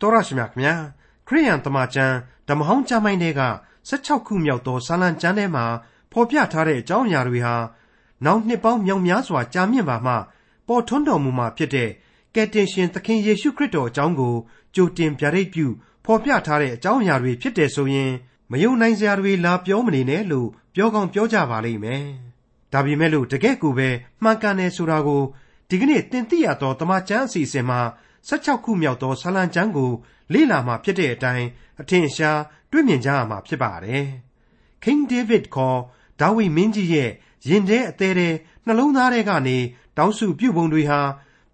တော်ရရှိမြခင်ဗျာခရိယန်တမန်ကျမ်းဓမ္မဟောင်းကျမ်းပိုင်းတွေက16ခုမြောက်သောဇာလံကျမ်းထဲမှာဖော်ပြထားတဲ့အကြောင်းအရာတွေဟာနောက်နှစ်ပေါင်းမြောက်များစွာကြာမြင့်ပါမှပေါ်ထွန်းတော်မူမှာဖြစ်တဲ့ကယ်တင်ရှင်သခင်ယေရှုခရစ်တော်အကြောင်းကိုကြိုတင်ပြရိပ်ပြုဖော်ပြထားတဲ့အကြောင်းအရာတွေဖြစ်တယ်ဆိုရင်မယုံနိုင်စရာတွေလာပြောမနေနဲ့လို့ပြောကောင်းပြောကြပါလိမ့်မယ်။ဒါပေမဲ့လို့တကယ့်ကိုပဲမှန်ကန်တယ်ဆိုတာကိုဒီကနေ့တင်ပြရသောတမန်ကျမ်းအစီအစဉ်မှာ 16ခုမြောက်သောဆာလံကျမ်းကို လေ့လာမှာဖြစ်တဲ့အတိုင်းအထင်ရှားတွေ့မြင်ကြရမှာဖြစ်ပါတယ်။ King David ခေါ်ဒါဝိမင်းကြီးရဲ့ရင်ထဲအသေးသေးနှလုံးသားထဲကနေတောင်းစုပြုပုံတွေဟာ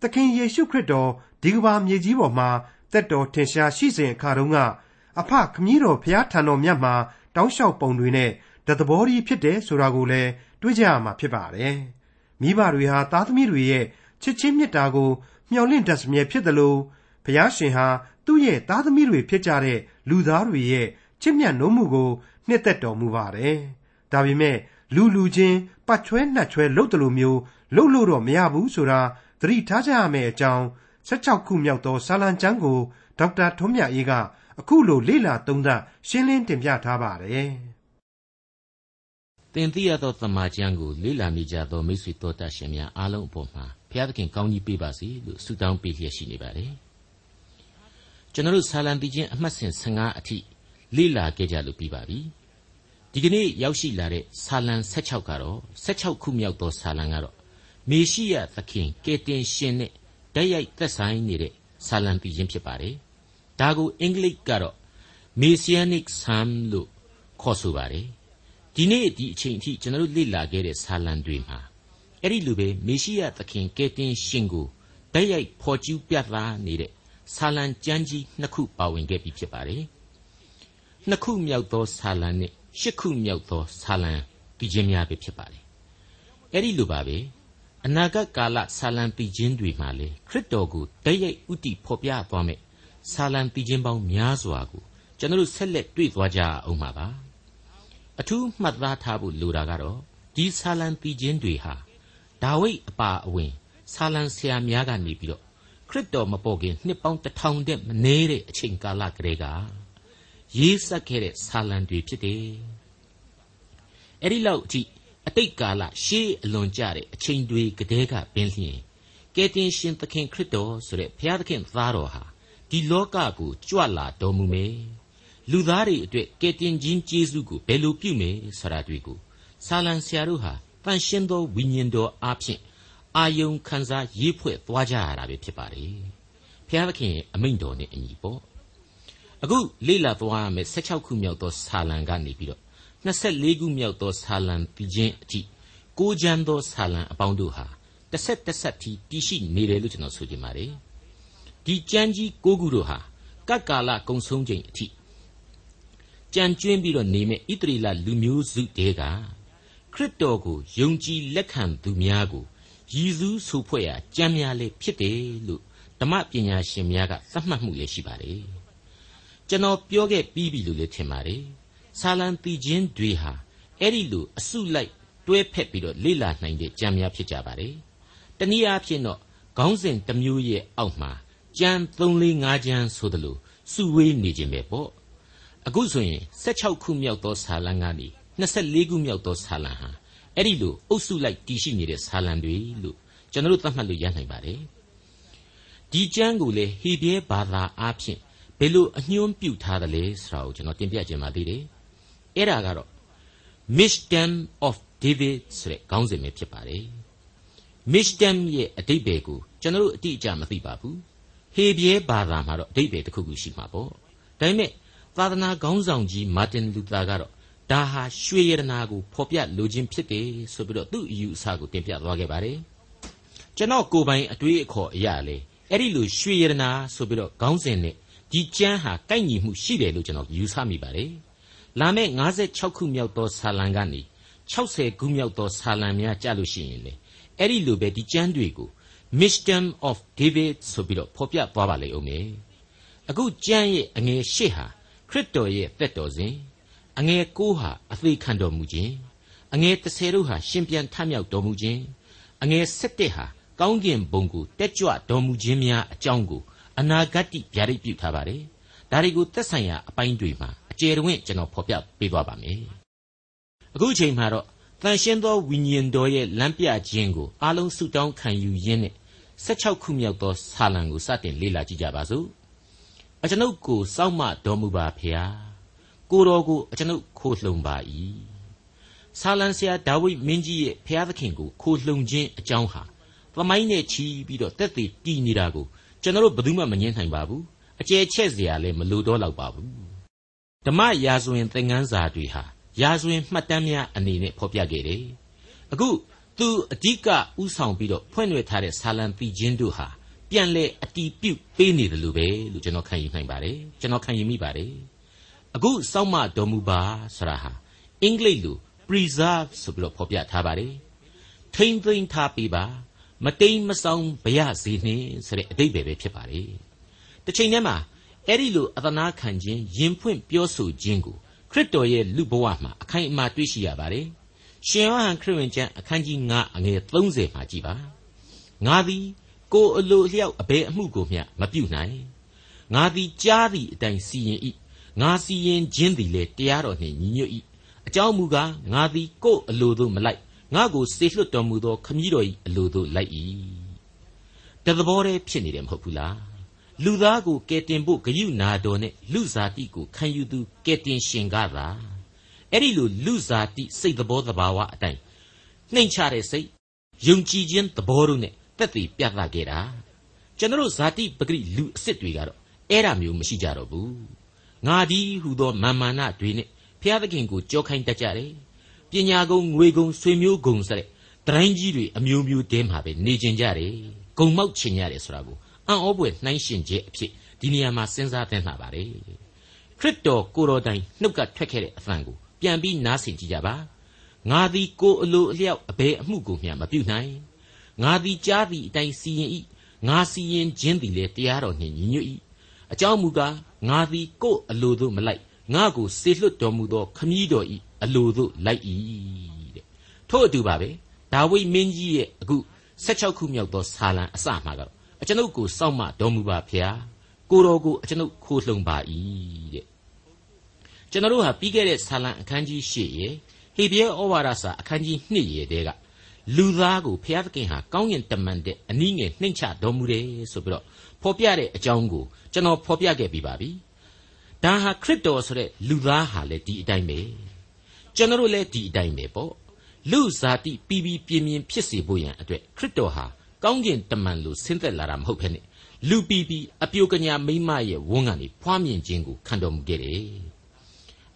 သခင်ယေရှုခရစ်တော်ဒီကဘာမြေကြီးပေါ်မှာတက်တော်ထင်ရှားရှိစဉ်အခါတုန်းကအဖခမည်းတော်ဖျားထံတော်မြတ်မှာတောင်းလျှောက်ပုံတွေနဲ့တသဘောကြီးဖြစ်တယ်ဆိုတာကိုလည်းတွေ့ကြရမှာဖြစ်ပါတယ်။မိဘတွေဟာသားသမီးတွေရဲ့ချစ်ချင်းမြတ်တာကို မျှော်လင့်တတ်စမြဲဖြစ်တယ်လို့ဘုရားရှင်ဟာသူ့ရဲ့သားသမီးတွေဖြစ်ကြတဲ့လူသားတွေရဲ့ချစ်မြတ်နိုးမှုကိုနှစ်သက်တော်မူပါတယ်။ဒါပေမဲ့လူလူချင်းပတ်ချွဲနှက်ချွဲလုပ်တယ်လို့မျိုးလုပ်လို့တော့မရဘူးဆိုတာသတိထားကြရမယ့်အကြောင်း16ခုမြောက်သောစာလံကျမ်းကိုဒေါက်တာထွန်းမြတ်အေးကအခုလိုလေ့လာသုံးသပ်ရှင်းလင်းတင်ပြထားပါတယ်။သင်သိရသောသမာကျမ်းကိုလေ့လာနေကြသောမိတ်ဆွေတော်တတ်ရှင်များအားလုံးအပေါ်မှာ ဘုရားသခင်ကောင်းကြီးပေးပါစေလို့ဆုတောင်းပေးလျက်ရှိနေပါတယ်။ကျွန်တော်တို့ဆာလံတီချင်းအမှတ်စဉ်15အထိလေ့လာခဲ့ကြလို့ပြီးပါပြီ။ဒီကနေ့ရောက်ရှိလာတဲ့ဆာလံ16ကတော့16ခုမြောက်သောဆာလံကတော့မေရှိယသခင်ကယ်တင်ရှင်နဲ့တိုက်ရိုက်သက်ဆိုင်နေတဲ့ဆာလံတီချင်းဖြစ်ပါတယ်။ဒါကိုအင်္ဂလိပ်ကတော့ Messianic Psalm လို့ခေါ်ဆိုပါတယ်။ဒီနေ့ဒီအချိန်အထိကျွန်တော်တို့လေ့လာခဲ့တဲ့ဆာလံတွေမှာ အဲ့ဒီလိုပဲမေရှိယသခင်ကယ်တင်ရှင်ကိုတိုက်ရိုက်ဖော်ကျူးပြသနေတဲ့ဆာလံကျမ်းကြီးနှစ်ခုပါဝင်ခဲ့ပြီဖြစ်ပါတယ်။နှစ်ခုမြောက်သောဆာလံနဲ့ရှစ်ခုမြောက်သောဆာလံတည်ခြင်းများပဲဖြစ်ပါတယ်။အဲ့ဒီလိုပါပဲအနာဂတ်ကာလဆာလံတည်ခြင်းတွေမှာလေခရစ်တော်ကိုတိုက်ရိုက်ဥတီဖော်ပြသွားမယ်ဆာလံတည်ခြင်းပေါင်းများစွာကိုကျွန်တော်တို့ဆက်လက်တွေ့သွားကြအောင်ပါပါ။အထူးမှတ်သားထားဖို့လိုတာကတော့ဒီဆာလံတည်ခြင်းတွေဟာ ဒါဝိဒ်အပါအဝင်ဆာလံဆရာများကနေပြီးတော့ခရစ်တော်မပေါ်ခင်နှစ်ပေါင်းတထောင်တည်းမနည်းတဲ့အချိန်ကာလကလေးကရေးဆက်ခဲ့တဲ့ဆာလံတွေဖြစ်တယ်။အဲ့ဒီလောက်အထိအတိတ်ကာလရှေးအလွန်ကြတဲ့အချိန်တွေကတည်းကပင်လျင်ကယ်တင်ရှင်သခင်ခရစ်တော်ဆိုတဲ့ဘုရားသခင်သားတော်ဟာဒီလောကကိုကြွလာတော်မူမယ်။လူသားတွေအတွက်ကယ်တင်ခြင်းကျေးဇူးကိုဘယ်လိုပြုမယ်ဆိုတာတွေ့ကိုဆာလံဆရာတို့ဟာ တန်ရှင်းသောဝိညာဉ်တော်အားဖြင့်အာယုံခံစားရေးဖွဲ့သွားကြရတာပဲဖြစ်ပါတယ်။ဘုရားသခင်အမိန့်တော်နဲ့အညီပေါ့။အခုလေ့လာသွားရမယ့်16ခုမြောက်သောဆာလံကနေပြီးတော့24ခုမြောက်သောဆာလံပြီးခြင်းအထိကိုးချမ်းသောဆာလံအပေါင်းတို့ဟာတစ်ဆက်တစ်ဆက်ထိတည်ရှိနေတယ်လို့ကျွန်တော်ဆိုချင်ပါတယ်။ဒီကြမ်းကြီး၉ခုတို့ဟာကတ်ကာလကုံဆုံးချိန်အထိကြံကျွင်းပြီးတော့နေမဲ့ဣတရီလလူမျိုးစုတဲက ခရစ်တော်ကိုယုံကြည်လက်ခံသူများကိုရည်စူးဆိုဖွဲ့ရာကြံများလေးဖြစ်တယ်လို့ဓမ္မပညာရှင်များကသတ်မှတ်မှုလည်းရှိပါတယ်ကျွန်တော်ပြောခဲ့ပြီးပြီလို့လည်းထင်ပါတယ်ဆာလံတီချင်းတွေဟာအဲ့ဒီလိုအစုလိုက်တွဲဖက်ပြီးတော့လေ့လာနိုင်တဲ့ကြံများဖြစ်ကြပါတယ်တနည်းအားဖြင့်တော့ခေါင်းစဉ်တစ်မျိုးရဲ့အောက်မှာကြံ3 4 5ကြံဆိုသလိုစုဝေးနေခြင်းပဲပေါ့အခုဆိုရင်16ခုမြောက်သောဆာလံကနေ 24ခုမြောက်သောဆာလံဟာအဲ့ဒီလိုအုပ်စုလိုက်တည်ရှိနေတဲ့ဆာလံတွေလို့ကျွန်တော်တို့သတ်မှတ်လို့ရနိုင်ပါတယ်ဒီကျမ်းကိုလေဟေဘရဲဘာသာအားဖြင့်ဘယ်လိုအညွှန်းပြုထားသလဲဆိုတာကိုကျွန်တော်တင်ပြခြင်းပါသေးတယ်အဲ့ဒါကတော့ Wisdom of David ဆိုတဲ့ခေါင်းစဉ်ပဲဖြစ်ပါတယ် Wisdom ရဲ့အတိတ်ပဲကိုကျွန်တော်တို့အတိအကျမသိပါဘူးဟေဘရဲဘာသာမှာတော့အတိတ်ပဲတစ်ခုခုရှိမှာပေါ့ဒါပေမဲ့သာသနာခေါင်းဆောင်ကြီးမာတင်လူသာကတော့ ဒါဟာရွှေရတနာကိုဖော်ပြလိုခြင်းဖြစ်တယ်ဆိုပြီးတော့သူ့အယူအဆကိုတင်ပြသွားခဲ့ပါတယ်ကျွန်တော်ကိုယ်ပိုင်အတွေးအခေါ်အရာလေအဲ့ဒီလိုရွှေရတနာဆိုပြီးတော့ခေါင်းစဉ်နဲ့ဒီကျမ်းဟာကိုက်ညီမှုရှိတယ်လို့ကျွန်တော်ယူဆမိပါတယ်လာမယ့်56ခုမြောက်သောဆာလံကနေ60ခုမြောက်သောဆာလံများကြလို့ရှိရင်လေအဲ့ဒီလိုပဲဒီကျမ်းတွေကို Wisdom of David ဆိုပြီးတော့ဖော်ပြသွားပါလိမ့်ဦးမယ်အခုကျမ်းရဲ့အငယ်ရှစ်ဟာခရစ်တော်ရဲ့သက်တော်စဉ် အငယ်9ဟာအသေးခံတော်မူခြင်းအငယ်30တို့ဟာရှင်ပြန်ထမြောက်တော်မူခြင်းအငယ်17ဟာကောင်းကင်ဘုံကိုတက်ကြွတော်မူခြင်းများအကြောင်းကိုအအနာဂတ်ဗျာဒိတ်ပြုထားပါတယ်ဒါတွေကိုသက်ဆိုင်ရာအပိုင်းတွေမှာအကျယ်တဝင့်ကျွန်တော်ဖော်ပြပေးသွားပါမယ်အခုအချိန်မှာတော့တန်ရှင်းသောဝိညာဉ်တော်ရဲ့လမ်းပြခြင်းကိုအားလုံးဆုတောင်းခံယူရင်းနဲ့16ခုမြောက်သောဆာလံကိုစတင်လေ့လာကြည့်ကြပါစို့အကျွန်ုပ်ကိုစောင့်မတော်မူပါဖျား ကိုတော်ကိုအကျွန်ုပ်ခိုလှုံပါ၏ဆာလံဆရာဒါဝိဒ်မင်းကြီးရဲ့ဖျားသခင်ကိုခိုလှုံခြင်းအကြောင်းဟာသမိုင်းနဲ့ချီပြီးတော့တက်သေးတည်နေတာကိုကျွန်တော်တို့ဘယ်သူမှမငြင်းနိုင်ပါဘူးအကျယ်ချဲ့စရာလည်းမလိုတော့တော့ပါဘူးဓမ္မရာဇဝင်သင်ခန်းစာတွေဟာရာဇဝင်မှတ်တမ်းများအနေနဲ့ဖော်ပြခဲ့တယ်အခုသူအဓိကဥဆောင်ပြီးတော့ဖွင့်ရွက်ထားတဲ့ဆာလံပီချင်းတို့ဟာပြန်လဲအတီးပြုတ်ပေးနေတယ်လို့ပဲလို့ကျွန်တော်ခံယူနိုင်ပါတယ်ကျွန်တော်ခံယူမိပါတယ် အခုစောင့်မတော်မူပါဆိုတာဟာအင်္ဂလိပ်လို preserve ဆိုပြီးတော့ဖော်ပြထားပါတယ်ထိမ့်သိမ့်ထားပေးပါမတိမ်မဆောင်ဗျာစေနှင့်ဆိုတဲ့အတိတ်ပဲပဲဖြစ်ပါတယ်တစ်ချိန်တည်းမှာအဲ့ဒီလိုအသနာခံခြင်းယင်ဖွင့်ပြောဆိုခြင်းကိုခရစ်တော်ရဲ့လူဘဝမှာအခိုင်အမာတွေ့ရှိရပါတယ်ရှင်ယောဟန်ခရစ်ဝင်ကျမ်းအခန်းကြီး9အငယ်30မှာကြည်ပါငါသည်ကိုအလိုလျောက်အဘယ်အမှုကိုမျှမပြုနိုင်ငါသည်ကြားသည့်အတိုင်းစီရင်၏ ငါစီရင်ခြင်းသည်လည်းတရားတော်နှင့်ညီညွတ်၏အကြောင်းမူကားငါသည်ကိုအလိုသို့မလိုက်ငါကိုစေလွှတ်တော်မူသောခမည်းတော်၏အလိုသို့လိုက်၏တသဘောတည်းဖြစ်နေတယ်မဟုတ်ဘူးလားလူသားကိုကယ်တင်ဖို့ဂယုနာတော်နဲ့လူဇာတိကိုခံယူသူကယ်တင်ရှင်ကားသာအဲ့ဒီလိုလူဇာတိစိတ်သဘောသဘာဝအတိုင်းနှိမ်ချတဲ့စိတ်ယုံကြည်ခြင်းသဘောတို့နဲ့တက်တည်ပြသခဲ့တာကျွန်တော်ဇာတိပဂရိလူအစ်စ်တွေကတော့အဲ့ဒါမျိုးမရှိကြတော့ဘူး ငါဒီဟူသောမာမာနတွေနဲ့ဘုရားသခင်ကိုကြောခိုင်းတတ်ကြတယ်ပညာကုံငွေကုံဆွေမျိုးကုံစတဲ့တိုင်းကြီးတွေအမျိုးမျိုးတဲမှာပဲနေကျင်ကြတယ်ဂုံမောက်ချင်ကြတယ်ဆိုတာကိုအံ့ဩပွေနှိုင်းရှင်ခြင်းအဖြစ်ဒီနေရာမှာစဉ်းစားသင့်တာပါလေခရစ်တော်ကိုတော်တိုင်နှုတ်ကထွက်ခဲ့တဲ့အသံကိုပြန်ပြီးနားဆင်ကြည့်ကြပါငါသည်ကိုအလိုအလျောက်အဘယ်အမှုကိုမျှမပြုနိုင်ငါသည်ကြားသည့်အတိုင်းစီရင်၏ငါစီရင်ခြင်းသည်လည်းတရားတော်နှင့်ညီညွတ်၏ အကြောင်းမူကားငါသည်ကိုအလိုသို့မလိုက်ငါကိုစေလွတ်တော်မူသောခမည်းတော်၏အလိုသို့လိုက်၏တဲ့ထို့အတူပါပဲဒါဝိမင်းကြီးရဲ့အခု16ခုမြောက်သောဆာလံအစမှာကတော့အကျွန်ုပ်ကိုစောင့်မတော်မူပါဖျားကိုတော်ကိုအကျွန်ုပ်ခိုးလှုံပါ၏တဲ့ကျွန်တော်တို့ဟာပြီးခဲ့တဲ့ဆာလံအခန်းကြီး၈ရေဟေဘရဲဩဝါဒစာအခန်းကြီး2ရေတဲကလူသားကိုဘုရားသခင်ဟာကောင်းကင်တမန်တဲ့အနည်းငယ်နှိမ့်ချတော်မူတယ်ဆိုပြီးတော့ ဖော်ပြတဲ့အကြောင်းကိုကျွန်တော်ဖော်ပြခဲ့ပြီးပါပြီဒါဟာခရစ်တော်ဆိုတဲ့လူသားဟာလည်းဒီအတိုင်းပဲကျွန်တော်တို့လည်းဒီအတိုင်းပဲပေါ့လူဇာတိပြီးပြီးပြင်းပြင်းဖြစ်စေဖို့ရန်အတွက်ခရစ်တော်ဟာကောင်းကင်တမန်လိုဆင်းသက်လာတာမဟုတ်ဖ ೇನೆ လူပြီးပြီးအပြိုကညာမိမရဲ့ဝန်းကနေဖွားမြင်ခြင်းကိုခံတော်မူခဲ့တယ်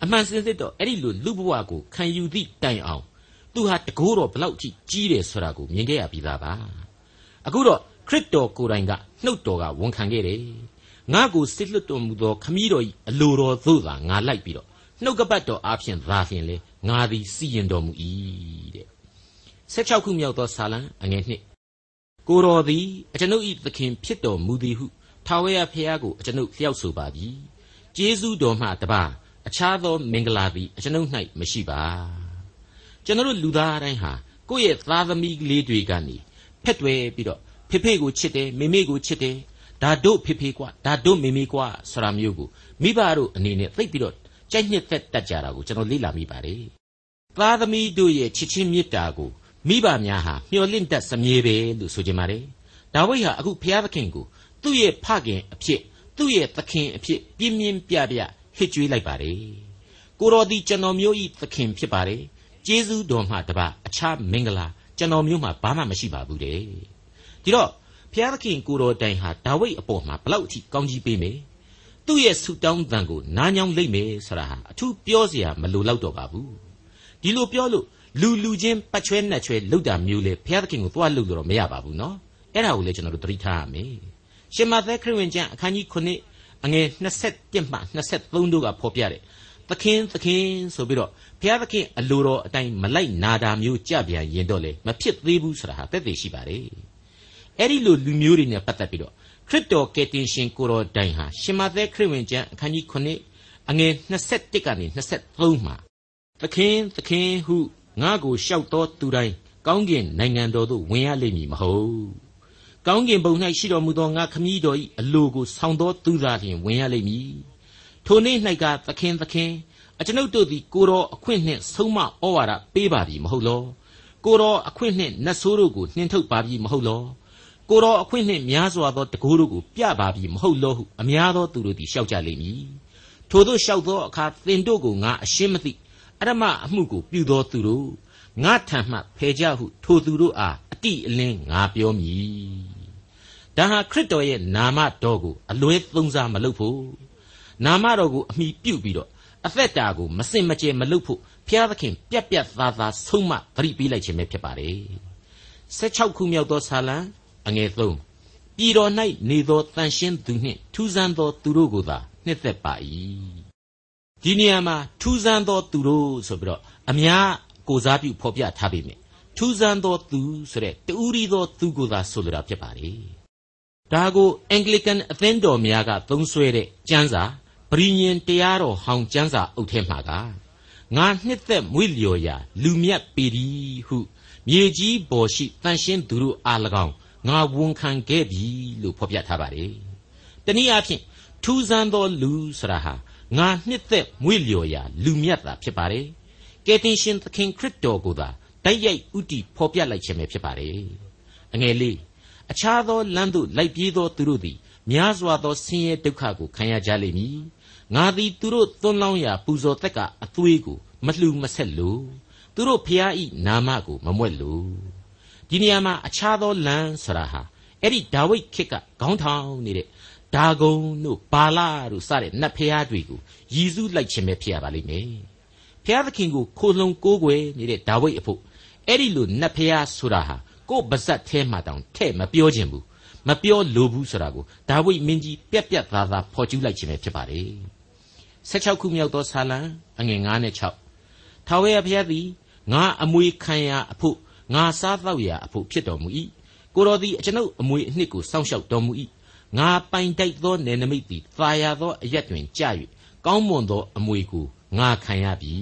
အမှန်စင်စစ်တော့အဲ့ဒီလိုလူဘဝကိုခံယူသည့်တိုင်အောင်သူဟာတကိုးတော်ဘလောက်ကြီးကြီးတယ်ဆိုတာကိုမြင်ခဲ့ရပြီးသားပါအခုတော့ခရစ်တော်ကိုယ်တိုင်ကနှုတ်တော်ကဝန်ခံခဲ့တယ်ငါကိုစစ်လွတ်တော်မူသောခမည်းတော်၏အလိုတော်သို့သာငါလိုက်ပြီးတော့နှုတ်ကပတ်တော်အားဖြင့်သာလျှင်လေငါသည်စီရင်တော်မူ၏တဲ့16ခုမြောက်သောဆာလံအငယ်1ကိုတော်သည်အကျွန်ုပ်၏သခင်ဖြစ်တော်မူသည်ဟုထာဝရဘုရားကိုအကျွန်ုပ်လျှောက်ဆိုပါပြီကျေးဇူးတော်မှတပါအခြားသောမင်္ဂလာသည်အကျွန်ုပ်၌မရှိပါကျွန်တော်လူသားတိုင်းဟာကိုယ့်ရဲ့သားသမီးလေးတွေကနေဖက်တွယ်ပြီးတော့ ဖေဖေကိုချစ်တယ်မေမေကိုချစ်တယ်ဒါတို့ဖေဖေကွာဒါတို့မေမေကွာဆိုတာမျိုးကိုမိဘတို့အနေနဲ့သိပြီးတော့ကြိုက်နှစ်သက်တတ်ကြတာကိုကျွန်တော်လေ့လာမိပါတယ်သားသမီးတို့ရဲ့ချစ်ချင်းမေတ္တာကိုမိဘများဟာမျှော်လင့်တတ်စမြဲပဲလို့ဆိုကြပါတယ်ဒါဝိဒ်ဟာအခုဘုရားသခင်ကိုသူ့ရဲ့ဖခင်အဖြစ်သူ့ရဲ့သခင်အဖြစ်ပြင်းပြင်းပြပြဟစ်ကြွေးလိုက်ပါတယ်ကိုတော်ဒီကျွန်တော်မျိုးဤသခင်ဖြစ်ပါတယ်ကျေးဇူးတော်မှတပါအခြားမင်္ဂလာကျွန်တော်မျိုးမှာဘာမှမရှိပါဘူးတဲ့ ဒီတော့ဘုရားသခင်ကိုတော်တိုင်ဟာဒါဝိဒ်အပေါ်မှာဘလောက်အထိကောင်းကြီးပေးမယ်သူ့ရဲ့ဆုတောင်းသံကိုနားညောင်းလိမ့်မယ်ဆိုတာဟာအထူးပြောစရာမလိုတော့ပါဘူးဒီလိုပြောလို့လူလူချင်းပတ်ချွဲနှက်ချွဲလောက်တာမျိုးလေဘုရားသခင်ကိုသွားလို့တော့မရပါဘူးနော်အဲ့ဒါကိုလည်းကျွန်တော်တို့သတိထားရမယ်ရှင်မသက်ခရစ်ဝင်ကျမ်းအခန်းကြီး9အငယ်27မှ23တို့ကဖော်ပြတယ်သခင်သခင်ဆိုပြီးတော့ဘုရားသခင်အလိုတော်အတိုင်းမလိုက်နာတာမျိုးကြပြန်ရင်တော့လေမဖြစ်သေးဘူးဆိုတာဟာတသက်သေရှိပါတယ် အဲ့ဒီလိုလူမျိုးတွေနဲ့ပတ်သက်ပြီးတော့ခရစ်တော်ကယ်တင်ရှင်ကိုတော်တိုင်ဟာရှင်မသက်ခရစ်ဝင်ကျမ်းအခန်းကြီး9အငယ်21ကနေ23မှာသခင်သခင်ဟုငါကိုလျှောက်တော်သူတိုင်းကောင်းကင်နိုင်ငံတော်သို့ဝင်ရလိမ့်မည်မဟုတ်ခကောင်းကင်ဘုံ၌ရှိတော်မူသောငါခမည်းတော်၏အလိုကိုဆောင်သောသူသာလျှင်ဝင်ရလိမ့်မည်ထိုနေ့၌ကသခင်သခင်အကျွန်ုပ်တို့သည်ကိုတော်အခွင့်နှင့်ဆုံးမဩဝါဒပေးပါပြီမဟုတ်လောကိုတော်အခွင့်နှင့်နတ်ဆိုးတို့ကိုနှင်ထုတ်ပါပြီမဟုတ်လော ကိုတော်အခွင့်နှင့်များစွာသောတကိုးတို့ကိုပြပါပြီမဟုတ်လောဟုအများသောသူတို့သည်ရှောက်ကြလိမ့်မည်ထို့သောရှောက်သောအခါသင်တို့ကိုငါအရှင်းမသိအရမအမှုကိုပြုသောသူတို့ငါထံမှဖယ်ကြဟု ထိုသူတို့အားအတိအလင်းငါပြောမည်ဒါဟာခရစ်တော်ရဲ့နာမတော်ကိုအလွဲသုံးစားမလုပ်ဖို့နာမတော်ကိုအမိပြုတ်ပြီးတော့အသက်တာကိုမစင်မကြယ်မလုပ်ဖို့ဘုရားသခင်ပြက်ပြက်သားသားဆုံးမသတိပေးလိုက်ခြင်းပဲဖြစ်ပါတယ်16ခုမြောက်သောဆာလံ အငယ်3ပြည်တော်၌နေသောတန်ရှင်းသူနှင့်ထူးဆန်းသောသူတို့ကိုသာနှစ်သက်ပါ၏ဒီနေရာမှာထူးဆန်းသောသူတို့ဆိုပြီးတော့အများကိုစားပြုဖော်ပြထားပေမယ့်ထူးဆန်းသောသူဆိုတဲ့တူရီသောသူကိုသာဆိုလိုတာဖြစ်ပါလေဒါကိုအင်္ဂလိကန်အသင်းတော်များကသုံးဆွဲတဲ့ကျမ်းစာပရိညင်တရားတော်ဟောင်းကျမ်းစာအုပ်ထဲမှာကငါနှစ်သက်မွေ့လျော်ရာလူမြတ်ပေဒီဟုမြေကြီးပေါ်ရှိတန်ရှင်းသူတို့အား၎င်း ငါဝန်ခံခဲ့ပြီလို့ဖော်ပြထားပါတယ်တနည်းအားဖြင့်ထူးဆန်းသောလူဆိုတာဟာငါနှစ်သက်မွေ့လျော်ရာလူမြတ်တာဖြစ်ပါတယ်ကယ်တင်ရှင်သခင်ခရစ်တော်ကိုသာတိုက်ရိုက်ဥတီဖော်ပြလိုက်ခြင်းပဲဖြစ်ပါတယ်အငယ်လေးအခြားသောလမ်းသို့လိုက်ပြေးသောသူတို့သည်များစွာသောဆင်းရဲဒုက္ခကိုခံရကြလိမ့်မည်ငါသည်သူတို့သွန်းလောင်းရာပူဇော်သက်ကအသွေးကိုမလှူမဆက်လို့သူတို့ဖျားဤနာမကိုမမွက်လို့ ဒီနေရာမှာအခြားသောလမ်းဆိုတာဟာအဲ့ဒီဒါဝိဒ်ခေတ်ကခေါင်းထောင်နေတဲ့ဒါဂုံတို့ဘာလာတို့စတဲ့နတ်ဖျားတွေကိုရည်စူးလိုက်ခြင်းပဲဖြစ်ရပါလိမ့်မယ်ဖျားသခင်ကိုခိုလှုံကိုးကွယ်နေတဲ့ဒါဝိဒ်အဖို့အဲ့ဒီလိုနတ်ဖျားဆိုတာဟာကိုယ်ပါဇက်แท้မှတောင်ထဲ့မပြောခြင်းဘူးမပြောလိုဘူးဆိုတာကိုဒါဝိဒ်မင်းကြီးပြက်ပြက်သားသားဖော်ကျူးလိုက်ခြင်းပဲဖြစ်ပါတယ်16ခုမြောက်သောဆာလံအငယ်9နဲ့6ထာဝရဘုရားသည်ငါအမွေခံရာအဖို့ ငါစားတော့ရာအဖို့ဖြစ်တော်မူ၏ကိုတော်သည်အကျွန်ုပ်အမွေအနှစ်ကိုစောင့်ရှောက်တော်မူ၏ငါပိုင်တိုက်သောနယ်နိမိတ်သည်သာယာသောအရက်တွင်ကြာ၍ကောင်းမွန်သောအမွေကိုငါခံရပြီ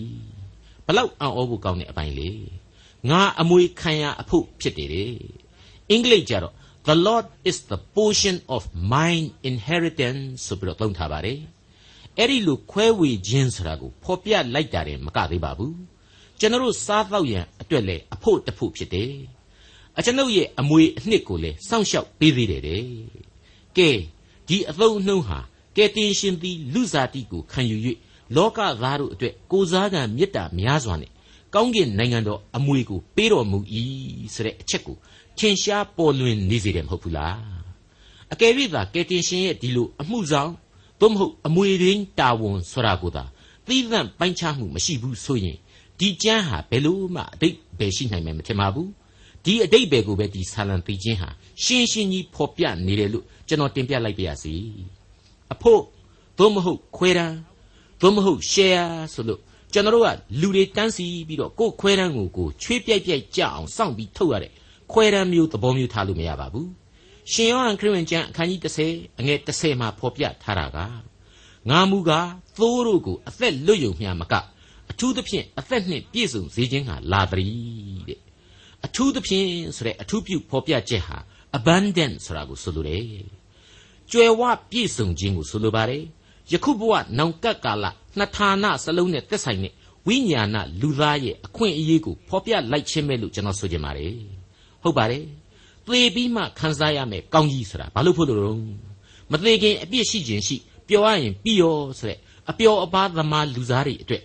ဘလောက်အံ့ဩဖို့ကောင်းတဲ့အပိုင်းလေငါအမွေခံရအဖို့ဖြစ်တယ်တဲ့အင်္ဂလိပ်ကျတော့ the lord is the portion of mine inheritance ဆိုပြီးတော့သုံးထားပါတယ်အဲ့ဒီလိုခွဲဝေခြင်းဆိုတာကိုဖော်ပြလိုက်တာတယ်မကသေးပါဘူး ကျွန်တော်စားတော့ရန်အတွက်လေအဖို့တဖို့ဖြစ်တယ်အကျွန်ုပ်ရဲ့အမွေအနှစ်ကိုလည်းစောင့်ရှောက်ပေးသေးတယ်တဲ့ကဲဒီအသုံးအနှုန်းဟာကဲတင်ရှင်သည်လူစားတိကိုခံယူ၍လောကသားတို့အတွက်ကိုစားကံမေတ္တာများစွာနဲ့ကောင်းကင်နိုင်ငံတော်အမွေကိုပေးတော်မူ၏ဆိုတဲ့အချက်ကိုထင်ရှားပေါ်လွင်နေစေတယ်မဟုတ်ဘူးလားအကယ်၍သာကယ်တင်ရှင်ရဲ့ဒီလိုအမှုဆောင်သို့မဟုတ်အမွေရင်းတာဝန်ဆိုတာကိုသာသီးသန့်ပိုင်းခြားမှုမရှိဘူးဆိုရင် ဒီကျမ်းဟာဘယ်လို့မှအတိတ်ပဲရှိနိုင်မယ်မထင်ပါဘူးဒီအတိတ်ပဲကိုပဲဒီဆာလံသိချင်းဟာရှင်းရှင်းကြီးဖော်ပြနေတယ်လို့ကျွန်တော်တင်ပြလိုက်ပါရစေအဖို့သို့မဟုတ်ခွဲတန်းသို့မဟုတ် share ဆိုလို့ကျွန်တော်တို့ကလူတွေတန်းစီပြီးတော့ကိုယ်ခွဲတန်းကိုကိုချွေးပြိုက်ပြိုက်ကြအောင်စောင့်ပြီးထုတ်ရတဲ့ခွဲတန်းမျိုးသဘောမျိုးထားလို့မရပါဘူးရှင်ယောဟန်ခရစ်ဝင်ကျမ်းအခန်းကြီး30အငယ်30မှာဖော်ပြထားတာကငါမူကားသိုးတို့ကိုအသက်လွတ်ယုံမျှမက အထူးသဖြင့်အသက်နှင့်ပြည့်စုံစေခြင်းဟာလာတည်းတဲ့အထူးသဖြင့်ဆိုတဲ့အထူးပြုဖော်ပြချက်ဟာ abundant ဆိုတာကိုဆိုလိုတယ်ကြွယ်ဝပြည့်စုံခြင်းကိုဆိုလိုပါတယ်ယခုဘဝနောင်ကပ်ကာလနှစ်ဌာနစလုံးနဲ့သက်ဆိုင်တဲ့ဝိညာဏလူသားရဲ့အခွင့်အရေးကိုဖော်ပြလိုက်ခြင်းပဲလို့ကျွန်တော်ဆိုချင်ပါတယ်ဟုတ်ပါတယ်သေပြီးမှခံစားရမယ်ကောင်းကြီးဆိုတာဘာလို့ဖို့လို့မသေးခင်အပြစ်ရှိခြင်းရှိပျော်ရရင်ပြီးရောဆိုတဲ့အပျော်အပါသမားလူသားတွေအတွက်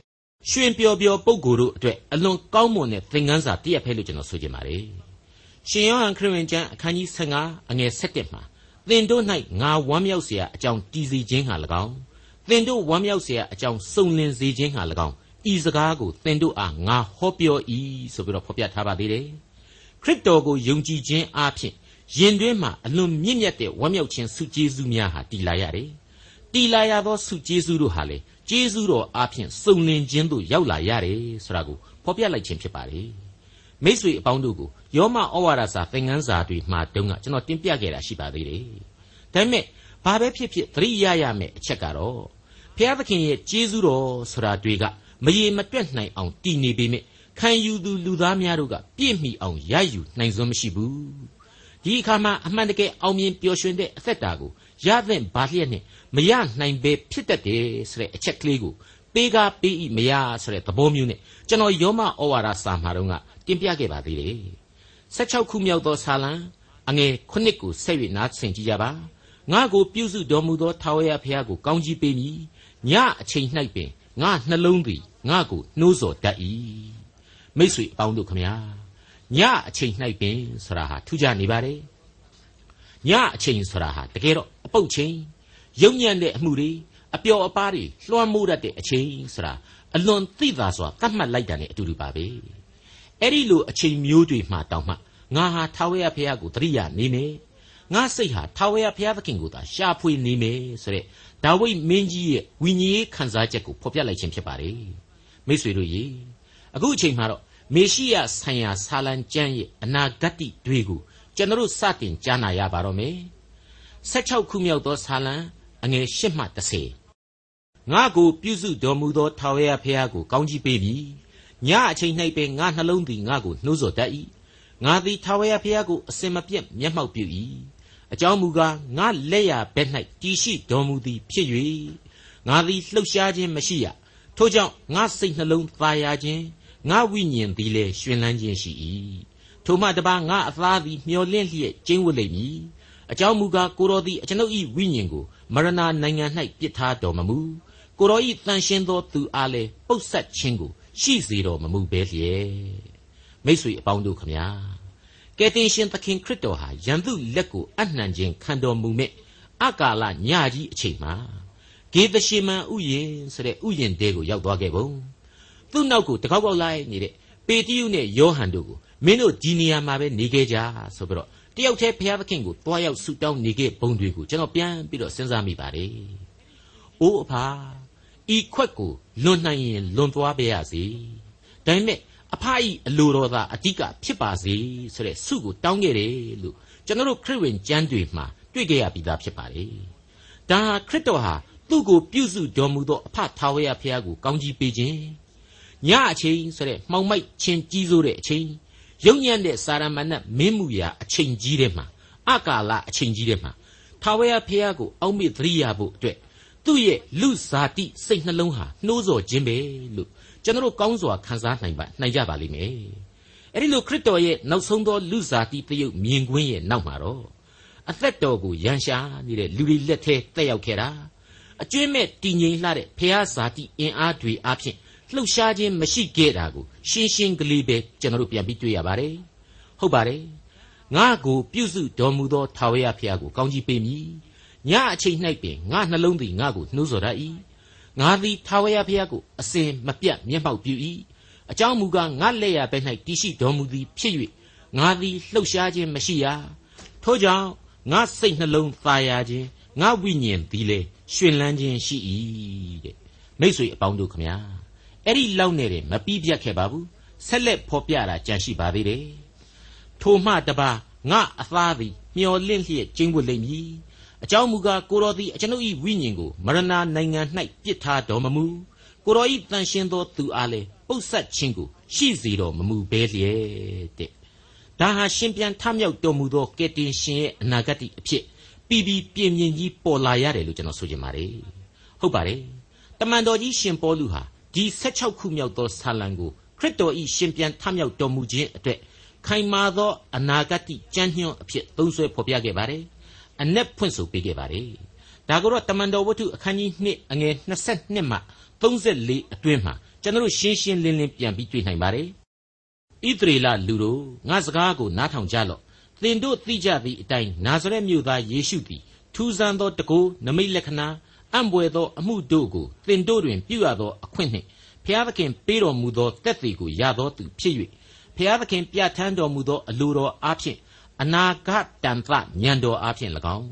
ရွှင်ပျော်ပျော်ပုံကိုယ်တို့အတွက်အလွန်ကောင်းမွန်တဲ့သင်ခန်းစာတည့်ရဖဲလို့ကျွန်တော်ဆိုချင်ပါတယ်ရှင်ယောဟန်ခရစ်ဝင်ကျမ်းအခန်းကြီး15အငယ်7မှာသင်တို့၌ငါဝမ်းမြောက်เสียအကြောင်းတည်စီခြင်းဟာ၎င်းသင်တို့ဝမ်းမြောက်เสียအကြောင်းစုံလင်စေခြင်းဟာ၎င်းဤစကားကိုသင်တို့အားငါဟောပြော၏ဆိုပြီးတော့ဖော်ပြထားပါသေးတယ်ခရစ်တော်ကိုယုံကြည်ခြင်းအပြင်ယင်တွင်းမှာအလွန်မြင့်မြတ်တဲ့ဝမ်းမြောက်ခြင်းဆုကျေးဇူးများဟာတည်လာရတယ်တည်လာရသောဆုကျေးဇူးတို့ဟာလေ ကျေးဇူးတော်အပြင်စုံလင်ခြင်းသို့ရောက်လာရတယ်ဆိုတာကိုဖော်ပြလိုက်ခြင်းဖြစ်ပါလေမိษွေအပေါင်းတို့ကိုယောမဩဝါဒစာသင်ခန်းစာတွေမှာတုန်းကကျွန်တော်တင်ပြခဲ့တာရှိပါသေးတယ်ဒါပေမဲ့ဘာပဲဖြစ်ဖြစ်သတိရရမယ်အချက်ကတော့ဘုရားသခင်ရဲ့ကျေးဇူးတော်ဆိုတာတွေကမရေမတွက်နိုင်အောင်တည်နေပေမဲ့ခံယူသူလူသားများတို့ကပြည့်မီအောင်ရယူနိုင်စွမ်းမရှိဘူး ဒီအခါမှာအမှန်တကယ်အောင်မြင်ပျော်ရွှင်တဲ့အသက်တာကိုရသင့်ပါလျက်နဲ့မရနိုင်ပဲဖြစ်တတ်တယ်ဆိုတဲ့အချက်ကလေးကိုပေးကားပေးဤမရဆိုတဲ့သဘောမျိုးနဲ့ကျွန်တော်ယောမဩဝါဒစာမှာတော့ကတင်ပြခဲ့ပါသေးတယ်16ခုမြောက်သောဆာလံအငယ်9ကိုဆက်၍နားဆင်ကြကြပါငါကိုပြုစုတော်မူသောထာဝရဘုရားကိုကောင်းကြီးပေးမည်ညအချိန်၌ပင်ငါနှလုံးသည်ငါကိုနှိုးဆော်တတ်၏မိတ်ဆွေအပေါင်းတို့ခမညာ ညအချိန်၌ပင်ဆိုတာဟာထူးခြားနေပါတယ်ညအချိန်ဆိုတာဟာတကယ်တော့အပုတ်ချိန်ယုံညံ့တဲ့အမှုတွေအပျော်အပါးတွေလွှမ်းမိုးတတ်တဲ့အချိန်ဆိုတာအလွန်သိသာစွာသတ်မှတ်လိုက်တာနဲ့အတူတူပါပဲအဲ့ဒီလိုအချိန်မျိုးတွေမှတောင်မှငါဟာထာဝရဘုရားကိုတရိယာနေမယ်ငါစိတ်ဟာထာဝရဘုရားသခင်ကိုသာရှာဖွေနေမယ်ဆိုတဲ့ဒါဝိဒ်မင်းကြီးရဲ့ဝိညာဉ်ရေးခံစားချက်ကိုဖော်ပြလိုက်ခြင်းဖြစ်ပါတယ်မိษွေတို့ရေအခုအချိန်မှာတော့ မေရှိယဆိုင်ရာဆာလံကျမ်းရဲ့အနာဂတ်တွေကိုကျွန်တော်စတင်ကြားနာရပါတော့မယ်16ခုမြောက်သောဆာလံအငယ်8မှ10ငါကိုပြုစုတော်မူသောထာဝရဘုရားကိုကောင်းကြီးပေးပြီညအချိန်၌ပင်ငါနှလုံးသည်ငါကိုနှိုးဆော်တတ်၏ငါသည်ထာဝရဘုရားကိုအစင်မပြတ်မျက်မှောက်ပြု၏အကြောင်းမူကားငါလက်ရဘက်၌တည်ရှိတော်မူသည်ဖြစ်၍ငါသည်လှုပ်ရှားခြင်းမရှိရထို့ကြောင့်ငါစိတ်နှလုံးသာယာခြင်း ငါဝိညာဉ်သည်လည်းရှင်လန်းခြင်းရှိ၏ထိုမှတပါငါအသားသည်မျောလင့်လျက်ကျင်းဝတ်လိမ့်မည်အကြောင်းမူကားကိုတော်သည်အကျွန်ုပ်၏ဝိညာဉ်ကိုမရဏနိုင်ငံ၌ပြစ်ထားတော်မမူကိုတော်၏တန်ရှင်းသောသူအားလည်းပုတ်ဆက်ခြင်းကိုရှိစေတော်မမူပဲလျက်မိတ်ဆွေအပေါင်းတို့ခမညာကယ်တင်ရှင်သခင်ခရစ်တော်ဟာယံသူလက်ကိုအနှံခြင်းခံတော်မူမဲ့အကာလညကြီးအချိန်မှာဂေသရှိမန်ဥယျင်ဆိုတဲ့ဥယျင်တဲကိုရောက်သွားခဲ့ပုံ သူ့နောက်ကိုတကောက်ကောက်လိုက်နေတဲ့ပေတရုနဲ့ယောဟန်တို့ကိုမင်းတို့ဒီနေရာမှာပဲနေခဲ့ကြဆိုပြီးတော့တယောက်တည်းဘုရားသခင်ကိုတွားရောက်ဆုတောင်းနေခဲ့ပုံတွေကိုကျွန်တော်ပြန်ပြီးတော့စဉ်းစားမိပါတယ်။အိုးအဖာဤခွက်ကိုလွန်နိုင်ရင်လွန်သွားပါရစေ။ဒါပေမဲ့အဖအီအလိုတော်သာအတိကဖြစ်ပါစေဆိုတဲ့ဆုကိုတောင်းခဲ့တယ်လို့ကျွန်တော်တို့ခရစ်ဝင်ကျမ်းတွေမှာတွေ့ကြရပြီးသားဖြစ်ပါတယ်။ဒါခရစ်တော်ဟာသူ့ကိုပြုစုတော်မူသောအဖထာဝရဘုရားကိုကောင်းကြီးပေးခြင်း ညအချိန်ဆိုတဲ့မှောင်မိုက်ချင်းကြီးစိုးတဲ့အချိန်ယုံညံ့တဲ့စာရမဏတ်မင်းမှုရာအချိန်ကြီးတဲ့မှာအကာလအချိန်ကြီးတဲ့မှာထာဝရဘုရားကိုအောက်မေ့သတိရဖို့အတွက်သူ့ရဲ့လူဇာတိစိတ်နှလုံးဟာနှိုးဆော်ခြင်းပဲလို့ကျွန်တော်ကောင်းစွာခံစားနိုင်ပါနိုင်ကြပါလိမ့်မယ်အဲ့ဒီလိုခရစ်တော်ရဲ့နောက်ဆုံးသောလူဇာတိတယုတ်မြင်ကွင်းရဲ့နောက်မှာတော့အသက်တော်ကိုရန်ရှာနေတဲ့လူတွေလက်ထဲတက်ရောက်ခဲ့တာအကျွင့်မဲ့တည်ငြိမ်လှတဲ့ဖះဇာတိအင်အားတွေအပြင် လှုပ်ရှားခြင်းမရှိခဲ့တာကိုရှင်းရှင်းကလေးပဲကျွန်တော်တို့ပြန်ပြီးတွေ့ရပါတယ်ဟုတ်ပါတယ်ငါကိုပြုစုတော်မူသောထာဝရဘုရားကိုကောင်းကြီးပေးမည်ညအချိန်၌ပင်ငါနှလုံးသည်ငါကိုနှိုးဆော်တတ်၏ငါသည်ထာဝရဘုရားကိုအစဉ်မပြတ်မျက်မှောက်ပြု၏အကြောင်းမူကားငါလက်ရဘက်၌တည်ရှိတော်မူသည်ဖြစ်၍ငါသည်လှုပ်ရှားခြင်းမရှိရထို့ကြောင့်ငါစိတ်နှလုံးသာယာခြင်းငါဝိညာဉ်သည်လေရှင်လန်းခြင်းရှိ၏တဲ့မိတ်ဆွေအပေါင်းတို့ခမညာ အဲ့ဒီလောက်နဲ့တည်းမပြီးပြတ်ခဲ့ပါဘူးဆက်လက်ဖော်ပြတာကြံရှိပါသေးတယ်ထိုမှတပါငါအသားသည်မျောလင့်လျက်ကျင်းဝတ်လိမ့်မည်အကြောင်းမူကားကိုတော်သည်အကျွန်ုပ်၏ဝိညာဉ်ကိုမရဏနိုင်ငံ၌ပြစ်ထားတော်မမူကိုတော်၏တန်ရှင်းသောသူအားလည်းပုတ်ဆက်ခြင်းကိုရှိစေတော်မမူဘဲလျက်တဲ့ဒါဟာရှင်ပြန်ထမြောက်တော်မူသောကယ်တင်ရှင်ရဲ့အနာဂတ်အဖြစ်ပြီးပြီးပြင်းပြင်းကြီးပေါ်လာရတယ်လို့ကျွန်တော်ဆိုချင်ပါတယ်ဟုတ်ပါတယ်တမန်တော်ကြီးရှင်ပေါလုဟာ ဒီ16ခုမြောက်သောဆာလံကိုခရစ်တော်၏ရှင်ပြန်ထမြောက်တော်မူခြင်းအတွက်ခိုင်မာသောအနာဂတ်ကြံ့ညွန့်အဖြစ်သုံးဆွဲဖော်ပြခဲ့ပါတယ်အ내ဖွင့်ဆိုပေးခဲ့ပါတယ်ဒါကိုတော့တမန်တော်ဝတ္ထုအခန်းကြီး2အငယ်22မှ34အတွင်းမှာကျွန်တော်ရှင်းရှင်းလင်းလင်းပြန်ပြီးတွေ့နိုင်ပါတယ်ဣသရေလလူတို့ငါစကားကိုနားထောင်ကြလော့သင်တို့သိကြသည့်အတိုင်းနာဇရက်မြို့သားယေရှုသည်ထူးဆန်းသောတကူနမိတ်လက္ခဏာ အံ့ဘွယ်သောအမှုတို့ကိုသင်တို့တွင်ပြုရသောအခွင့်နှင့်ဖျားသခင်ပေးတော်မူသောတက်သေးကိုရသောသူဖြစ်၍ဖျားသခင်ပြဋ္ဌာန်းတော်မူသောအလိုတော်အားဖြင့်အနာဂတ်တန်သညံတော်အားဖြင့်၎င်း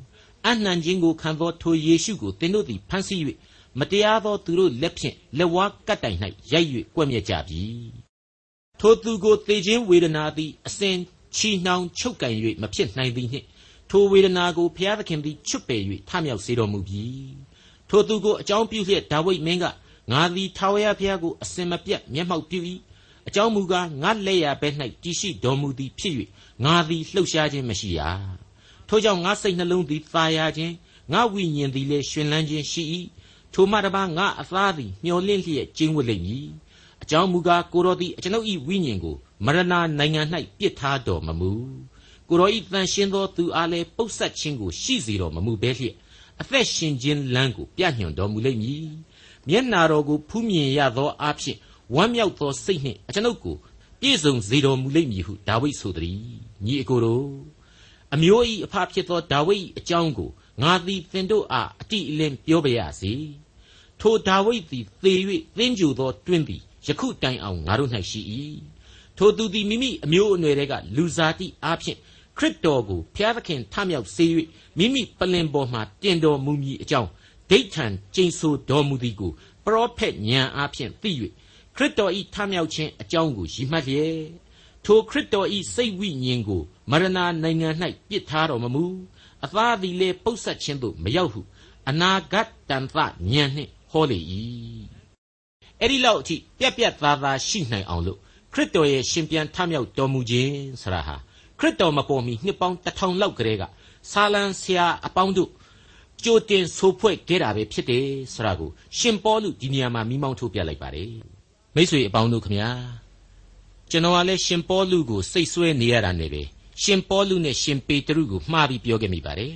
အနှံခြင်းကိုခံသောထိုယေရှုကိုသင်တို့သည်ဖန်ဆီး၍မတရားသောသူတို့လက်ဖြင့်လက်ဝါးကတ်တိုင်၌ရိုက်၍ကွက်မြက်ကြပြီထိုသူကိုသေခြင်းဝေဒနာသည်အစဉ်ချီနှောင်ချုပ်ကန်၍မဖြစ်နိုင်သည်နှင့်ထိုဝေဒနာကိုဘုရားသခင်သည်ချွတ်ပယ်၍ထမြောက်စေတော်မူပြီ ထိုသူကိုအကြောင်းပြုလျက်ဒါဝိဒ်မင်းကငါသည်ထာဝရဘုရားကိုအစင်မပြတ်မျက်မှောက်ပြု၏အအကြောင်းမူကားငါလက်ရဘဲ၌တည်ရှိတော်မူသည်ဖြစ်၍ငါသည်လှုပ်ရှားခြင်းမရှိရထို့ကြောင့်ငါစိတ်နှလုံးသည်သာယာခြင်းငါဝိညာဉ်သည်လည်းရှင်လန်းခြင်းရှိ၏ထိုမှတပါငါအသားသည်မျောလင့်လျက်ကျင်းဝတ်လိမ့်မည်အကြောင်းမူကားကိုတော်သည်အကျွန်ုပ်၏ဝိညာဉ်ကိုမရဏနိုင်ငံ၌ပြစ်ထားတော်မမူကိုတော်ဤတန်ရှင်းသောသူအားလည်းပုတ်ဆက်ခြင်းကိုရှိစေတော်မမူဘဲလျက် အသက်ရှင်ခြင်းလမ်းကိုပြညွှန်တော်မူလိမ့်မည်မျက်နာတော်ကိုဖူးမြင်ရသောအဖြစ်ဝမ်းမြောက်သောစိတ်နှင့်အကျွန်ုပ်ကိုပြည့်စုံစေတော်မူလိမ့်မည်ဟုဒါဝိဒ်ဆိုသည်ညီအကိုတို့အမျိုးဤအဖဖြစ်သောဒါဝိဒ်အကြောင်းကိုငါသည်သင်တို့အားအတိအလင်းပြောပါရစေထိုဒါဝိဒ်သည်သေ၍သင်ကြူသောတွင်သည်ယခုတိုင်အောင်ငါတို့၌ရှိ၏ထိုသူသည်မိမိအမျိုးအနွယ်တွေကလူစားတိအားဖြင့် ခရစ်တော်ကိုဖျားသခင်ထမြောက်စေ၍မိမိပလင်ပေါ်မှတင်တော်မူမည်အကြောင်းဒိဋ္ဌံကျိန်ဆိုတော်မူသည်ကိုပရောဖက်ဉာဏ်အားဖြင့်သိ၍ခရစ်တော်ဤထမြောက်ခြင်းအကြောင်းကိုရည်မှတ်လျက်ထိုခရစ်တော်ဤစိတ်ဝိညာဉ်ကိုမရဏနိုင်ငံ၌ပြစ်ထားတော်မမူအသားသည်လေပုတ်ဆက်ခြင်းသို့မရောက်ဟုအနာဂတ်တန်သဉာဏ်နှင့်ဟောလေ၏အဲ့ဒီလောက်အထိပြက်ပြက်သားသားရှိနိုင်အောင်လို့ခရစ်တော်ရဲ့ရှင်ပြန်ထမြောက်တော်မူခြင်းဆရာဟာ ခရစ်တော်မပေါ်မီနှစ်ပေါင်းတစ်ထောင်လောက်ကလေးကဆာလံဆရာအပေါင်းတို့ကြိုတင်ဆိုဖွဲ့ခဲ့တာပဲဖြစ်တယ်ဆိုတာကိုရှင်ပေါလုဒီနေရာမှာမိမောင်းထုတ်ပြလိုက်ပါတယ်မိတ်ဆွေအပေါင်းတို့ခမညာကျွန်တော်ကလည်းရှင်ပေါလုကိုစိတ်ဆွဲနေရတာနဲ့ပဲရှင်ပေါလုနဲ့ရှင်ပေတရုကိုမှားပြီးပြောခဲ့မိပါတယ်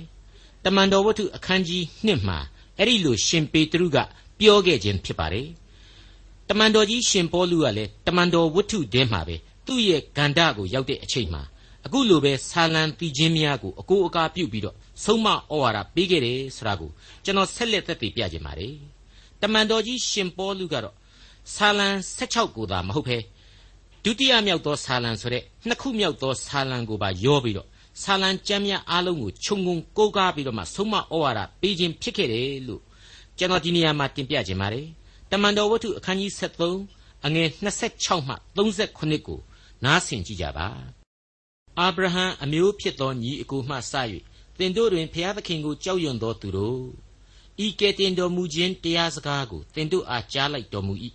တမန်တော်ဝတ္ထုအခန်းကြီး1မှာအဲ့ဒီလိုရှင်ပေတရုကပြောခဲ့ခြင်းဖြစ်ပါတယ်တမန်တော်ကြီးရှင်ပေါလုကလည်းတမန်တော်ဝတ္ထုထဲမှာပဲသူ့ရဲ့ဂန္ဓကိုရောက်တဲ့အချိန်မှာ အခုလိုပဲဆာလံတီချင်းများကိုအကိုအကာပြုတ်ပြီးတော့ဆုံးမဩဝါဒပေးခဲ့တယ်ဆိုတာကိုကျွန်တော်ဆက်လက်သက်သေပြခြင်းပါတယ်တမန်တော်ကြီးရှင်ပေါလုကတော့ဆာလံ16ကိုသာမဟုတ်ဘဲဒုတိယမြောက်သောဆာလံဆိုတဲ့နှစ်ခုမြောက်သောဆာလံကိုပါရောပြီးတော့ဆာလံကျမ်းများအားလုံးကိုခြုံငုံကိုးကားပြီးတော့မှဆုံးမဩဝါဒပေးခြင်းဖြစ်ခဲ့တယ်လို့ကျွန်တော်ဒီနေရာမှာတင်ပြခြင်းပါတယ်တမန်တော်ဝတ္ထုအခန်းကြီး73အငယ်26မှ39ကိုနားဆင်ကြကြပါ အာဗြဟံအမျိုးဖြစ်သောညီအကိုမှစ၍သင်တို့တွင်ဖျားသခင်ကိုကြောက်ရွံ့သောသူတို့ဤကဲ့တင်တော်မူခြင်းတရားစကားကိုသင်တို့အားကြားလိုက်တော်မူ၏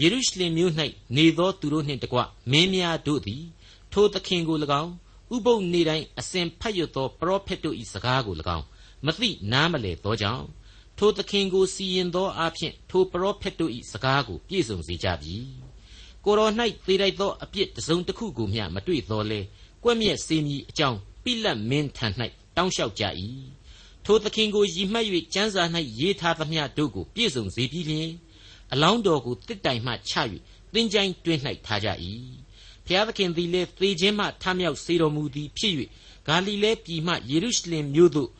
ယေရုရှလင်မြို့၌နေသောသူတို့နှင့်တကွမင်းများတို့သည် ထိုသခင်ကို၎င်းဥပုပ်နေတိုင်းအစဉ်ဖတ်ရသောပရောဖက်တို့၏စကားကို၎င်းမသိနားမလည်သောကြောင့်ထိုသခင်ကိုစီရင်သောအဖြစ်ထိုပရောဖက်တို့၏စကားကိုပြည့်စုံစေကြပြီကိုတော်၌သေလိုက်သောအပြစ်တစုံတစ်ခုကိုမျှမတွေ့တော်လဲ ကွက်မြက်စေမည်အကြောင်းပိလတ်မင်းထံ၌တောင်းလျှောက်ကြ၏ထိုသခင်ကိုရည်မှတ်၍ကျမ်းစာ၌ရေးထားသမျှတို့ကိုပြည့်စုံစေပြီးလျှင်အလောင်းတော်ကိုတစ်တိုင်မှချ၍သင်္ချိုင်းတွင်း၌ထားကြ၏ဖျားသခင်သည်လည်းသေခြင်းမှထမြောက်စေတော်မူသည်ဖြစ်၍ဂါလိလဲပြည်မှယေရုရှလင်မြို့သို့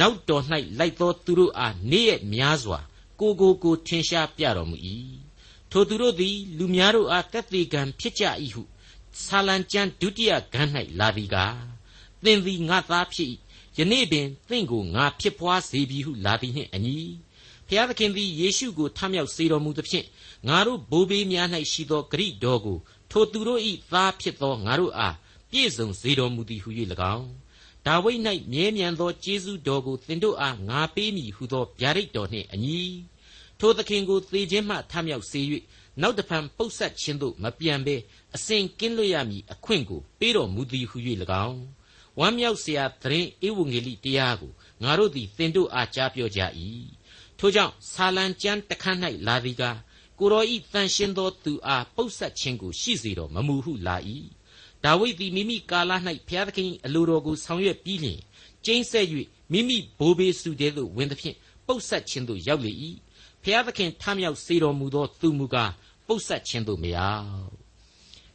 နောက်တော်၌လိုက်သောသူတို့အားနေ့ရက်များစွာကိုကိုကိုထင်ရှားပြတော်မူ၏ထိုသူတို့သည်လူများတို့အားတက်သေးကံဖြစ်ကြ၏ဟု ဆာလံကျမ်းဒုတိယဂန်း၌လာသည်ကားသင်သည်ငါသားဖြစ်၏ယနေ့ပင်သင်ကိုငါဖြစ်ပွားစေပြီဟုလာသည်နှင့်အညီဖျားသခင်သည်ယေရှုကိုထမြောက်စေတော်မူသဖြင့်ငါတို့ဘိုးဘေးများ၌ရှိသောဂရိတော်ကိုထိုသူတို့၏သားဖြစ်သောငါတို့အားပြည့်စုံစေတော်မူသည်ဟု၍၎င်းဒါဝိဒ်၌မြဲမြံသောကျေးဇူးတော်ကိုသင်တို့အားငါပေးမည်ဟုသောဗျာဒိတ်တော်နှင့်အညီ ထိုသခင်ကိုသေခြင်းမှထမြောက်စေ၍နောက်တဖန်ပုတ်ဆက်ခြင်းသို့မပြန်ဘဲအစဉ်ကင်းလွတ်ရမည်အခွင့်ကိုပေးတော်မူသည်ဟု၍၎င်းဝမ်းမြောက်စရာသတင်းဧဝံဂေလိတရားကိုငါတို့သည်သင်တို့အားကြားပြောကြ၏ထို့ကြောင့်ဆာလံကျမ်းတစ်ခန်း၌လာသည်ကားကိုရောဤတန်ရှင်သောသူအားပုတ်ဆက်ခြင်းကိုရှိစေတော်မမူဟုလာ၏ဒါဝိဒ်သည်မိမိကာလ၌ဘုရားသခင်အလိုတော်ကိုဆောင်ရွက်ပြီးလျှင်ကျိမ့်ဆက်၍မိမိဘိုးဘေးစုတဲသို့ဝင်သည်ဖြင့်ပုတ်ဆက်ခြင်းသို့ရောက်လေ၏ ဘုရားသခင်ထမြောက်စေတော်မူသောသူမူကားပုတ်ဆက်ခြင်းသို့မရောက်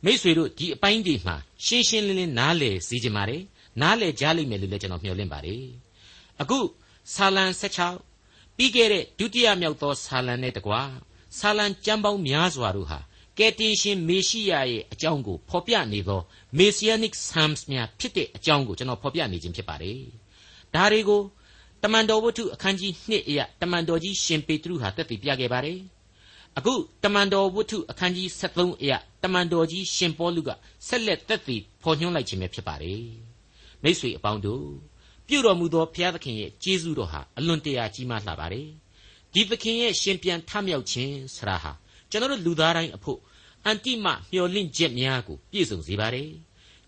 မိษွေတို့ဒီအပိုင်းဒီမှာရှင်းရှင်းလင်းလင်းနားလည်စေချင်ပါတယ်နားလည်ကြားလိမ့်မယ်လို့လည်းကျွန်တော်မျှော်လင့်ပါတယ်အခုဆာလံ16ပြီးခဲ့တဲ့ဒုတိယမြောက်သောဆာလံနဲ့တကွာဆာလံကျမ်းပေါင်းများစွာတို့ဟာကယ်တင်ရှင်မေရှိယရဲ့အကြောင်းကိုဖော်ပြနေသော Messianic Psalms များဖြစ်တဲ့အကြောင်းကိုကျွန်တော်ဖော်ပြနေခြင်းဖြစ်ပါတယ်ဒါတွေကို တမန်တော်ဝတ္ထုအခန်းကြီး2အရာတမန်တော်ကြီးရှင်ပေတရုဟာတက်တည်ပြခဲ့ပါတယ်အခုတမန်တော်ဝတ္ထုအခန်းကြီး73အရာတမန်တော်ကြီးရှင်ပေါလုကဆက်လက်တက်တည်ဖော်ညွှန်းလိုက်ခြင်းပဲဖြစ်ပါတယ်မိတ်ဆွေအပေါင်းတို့ပြုတော်မူသောဘုရားသခင်ရဲ့ကျေးဇူးတော်ဟာအလွန်တရာကြီးမားလှပါတယ်ဒီသခင်ရဲ့ရှင်ပြန်ထမြောက်ခြင်းဆရာဟာကျွန်တော်တို့လူသားတိုင်းအဖို့အန်တိမမျှော်လင့်ချက်များကိုပြည့်စုံစေပါတယ်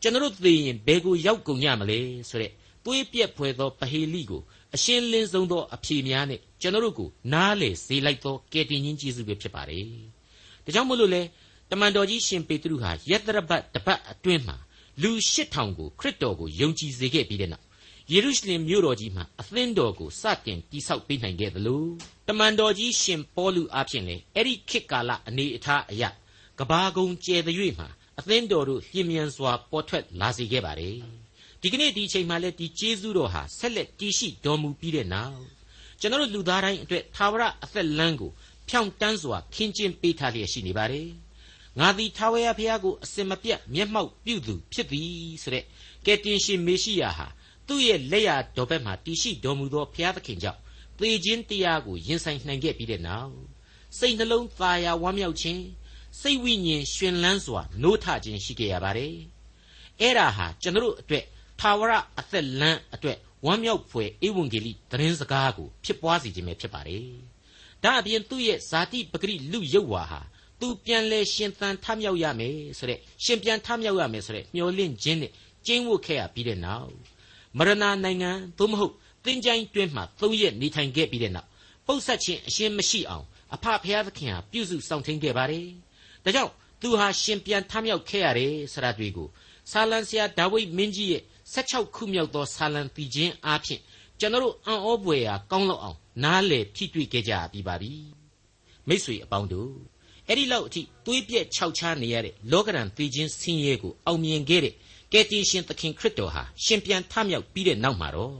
ကျွန်တော်သိရင်ဘယ်ကိုရောက်ကုန်ကြမလဲဆိုတဲ့ တွေးပြက်ဖွယ်သောပဟေလိကိုအရှင်းလင်းဆုံးသောအဖြေများနဲ့ကျွန်တော်တို့ကိုနားလေစေလိုက်သောကယ်တင်ရှင်ကျေးဇူးပဲဖြစ်ပါတယ်ဒါကြောင့်မို့လို့လေတမန်တော်ကြီးရှင်ပေတရုဟာယက်တရပတ်တပတ်အတွင်းမှာလူ8000ကိုခရစ်တော်ကိုယုံကြည်စေခဲ့ပြီးတဲ့နောက်ယေရုရှလင်မြို့တော်ကြီးမှာအသင်းတော်ကိုစတင်တည်ဆောက်ပေးနိုင်ခဲ့သလိုတမန်တော်ကြီးရှင်ပေါလုအဖြစ်လေအဲ့ဒီခေတ်ကာလအနေအထားအရကဘာကုံကျဲတဲ့၍မှာအသင်းတော်တို့လျင်မြန်စွာပေါ်ထွက်လာစေခဲ့ပါတယ် ဒီကနေ့ဒီအချိန်မှလည်းဒီကျေးဇူးတော်ဟာဆက်လက်တည်ရှိတော်မူပြီးတဲ့နောက်ကျွန်တော်လူသားတိုင်းအတွက်သာဝရအသက်လမ်းကိုဖြောင့်တန်းစွာခင်းကျင်းပေးထားလျက်ရှိနေပါတယ်ငါသည်ထာဝရဘုရားကိုအစင်မပြတ်မျက်မှောက်ပြုသူဖြစ်သည်ဆိုတဲ့ကယ်တင်ရှင်မေရှိယဟာသူ့ရဲ့လက်ရတော်ဘက်မှာတည်ရှိတော်မူသောဘုရားသခင်ကြောင့်သေခြင်းတရားကိုရင်ဆိုင်နိုင်ခဲ့ပြီးတဲ့နောက်စိတ်နှလုံးသာယာဝမ်းမြောက်ခြင်းစိတ်ဝိညာဉ်ရှင်လန်းစွာနိုးထခြင်းရှိခဲ့ရပါတယ်အဲ့ဒါဟာကျွန်တော်တို့အတွက် ထာဝရအသက်လမ်းအတွက်ဝမ်းမြောက်ဖွယ်ဧဝံဂေလိသတင်းစကားကိုဖြစ်ပွားစေခြင်းပဲဖြစ်ပါတယ်ဒါအပြင်သူ့ရဲ့ဇာတိပဂရိလူယုတ်ဝါဟာသူပြန်လဲရှင်သန်ထမြောက်ရမယ်ဆိုတဲ့ရှင်ပြန်ထမြောက်ရမယ်ဆိုတဲ့မျှော်လင့်ခြင်းနဲ့ကျင်းဝတ်ခဲ့ရပြီးတဲ့နောက်မရဏနိုင်ငံသို့မဟုတ်သင်္ချိုင်းတွင်းမှာသုံးရက်နေထိုင်ခဲ့ပြီးတဲ့နောက်ပုတ်ဆက်ခြင်းအရှင်းမရှိအောင်အဖဖျားသခင်ဟာပြုစုစောင့်ထိန်ခဲ့ပါတယ်။ဒါကြောင့်သူဟာရှင်ပြန်ထမြောက်ခဲ့ရတယ်ဆိုတာတွေ့ကိုဆာလံဆရာဒါဝိဒ်မင်းကြီးရဲ့ 16ခုမြောက်သောဆာလံတီချင်းအားဖြင့်ကျွန်တော်တို့အံ့ဩဖွယ်ရာကောင်းလောက်အောင်နားလေဖြစ်တွေ့ခဲ့ကြပြီးပါပြီ။မိတ်ဆွေအပေါင်းတို့အဲ့ဒီလောက်အထိသွေးပြက်ခြောက်ခြားနေရတဲ့လောကရန်သိချင်းဆင်းရဲကိုအောင်မြင်ခဲ့တဲ့ကယ်တင်ရှင်သခင်ခရစ်တော်ဟာရှင်ပြန်ထမြောက်ပြီးတဲ့နောက်မှာတော့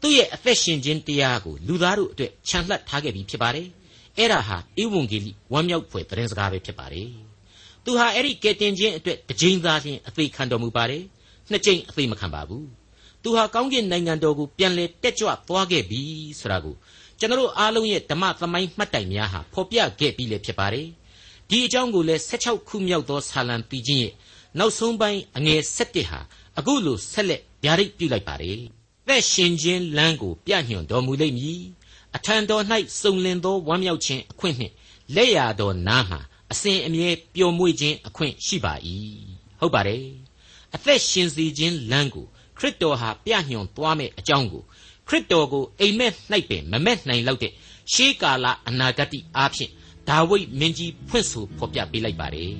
သူ့ရဲ့အသက်ရှင်ခြင်းတရားကိုလူသားတို့အတွက်ခြံလှပ်ထားခဲ့ပြီးဖြစ်ပါတယ်။အဲ့ဒါဟာဧဝံဂေလိဝမ်းမြောက်ဖွယ်သတင်းစကားပဲဖြစ်ပါတယ်။သူဟာအဲ့ဒီကယ်တင်ခြင်းအတွက်တစ်ကြိမ်သာလျှင်အသေးခံတော်မူပါတယ်။ နှစ်ကြိမ်အသေးမခံပါဘူး။သူဟာကောင်းကင်နိုင်ငံတော်ကိုပြန်လဲတက်ကြွသွားခဲ့ပြီဆိုတာကိုကျွန်တော်အားလုံးရဲ့ဓမ္မသမိုင်းမှတ်တိုင်များဟာဖော်ပြခဲ့ပြီးလည်းဖြစ်ပါတယ်။ဒီအကြောင်းကိုလည်း16ခုမြောက်သောဆာလံတီချင်းရဲ့နောက်ဆုံးပိုင်းအငယ်7ဟာအခုလိုဆက်လက်ဗျာဒိတ်ပြုလိုက်ပါတယ်။သက်ရှင်ခြင်းလမ်းကိုပြညွှန်တော်မူလိမ့်မည်။အထံတော်၌စုံလင်သောဝမ်းမြောက်ခြင်းအခွင့်နှင့်လက်ရတော်နားမှာအစဉ်အမြဲပျော်မွေ့ခြင်းအခွင့်ရှိပါ၏။ဟုတ်ပါတယ်။ အသက်ရှင်စေခြင်းလမ်းကိုခရစ်တော်ဟာပြညွှန်သွားမဲ့အကြောင်းကိုခရစ်တော်ကိုအိမ်မက်၌ပင်မမက်နိုင်လောက်တဲ့ရှေးကာလအနာဂတ်အားဖြင့်ဒါဝိဒ်မင်းကြီးဖွင့်ဆိုဖော်ပြပေးလိုက်ပါတယ်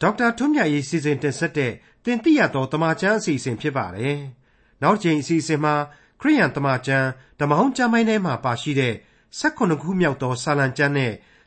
ဒေါက်တာထွန်းမြတ်ရေးစီစဉ်တင်ဆက်တဲ့တင်ပြရသောတမချန်းအစီအစဉ်ဖြစ်ပါတယ်နောက်ချိန်အစီအစဉ်မှာခရိယန်တမချန်းဓမ္မဟောင်းကျမ်းပိုင်းထဲမှာပါရှိတဲ့16ခုမြောက်သောစာလံကျမ်းနဲ့